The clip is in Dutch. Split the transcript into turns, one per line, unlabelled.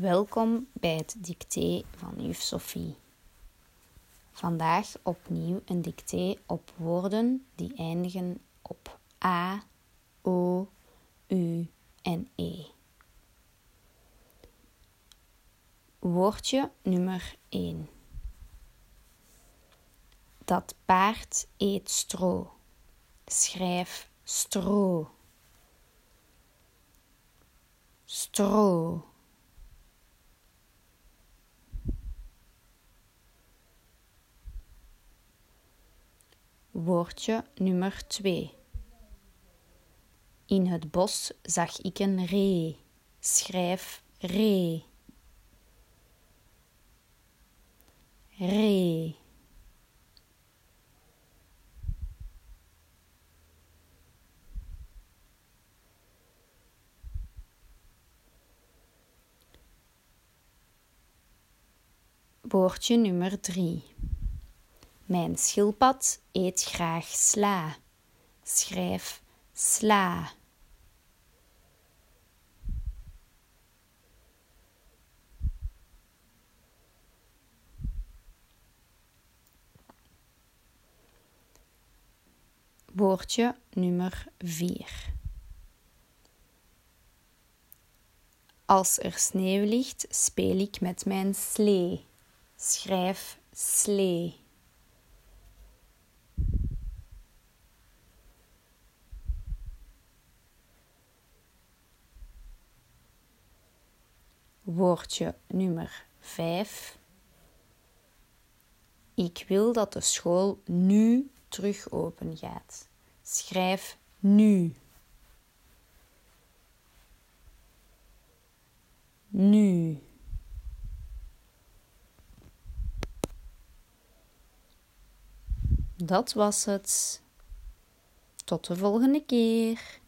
Welkom bij het dicté van juf Sophie. Vandaag opnieuw een dicté op woorden die eindigen op A, O, U en E. Woordje nummer 1. Dat paard eet stro. Schrijf stro. Stro. Woordje nummer 2. In het bos zag ik een ree. Schrijf ree. Ree. Woordje nummer 3. Mijn schildpad eet graag sla. Schrijf sla. Woordje nummer 4. Als er sneeuw ligt, speel ik met mijn slee. Schrijf slee. Woordje nummer 5. Ik wil dat de school nu terug open gaat. Schrijf nu. Nu. Dat was het. Tot de volgende keer.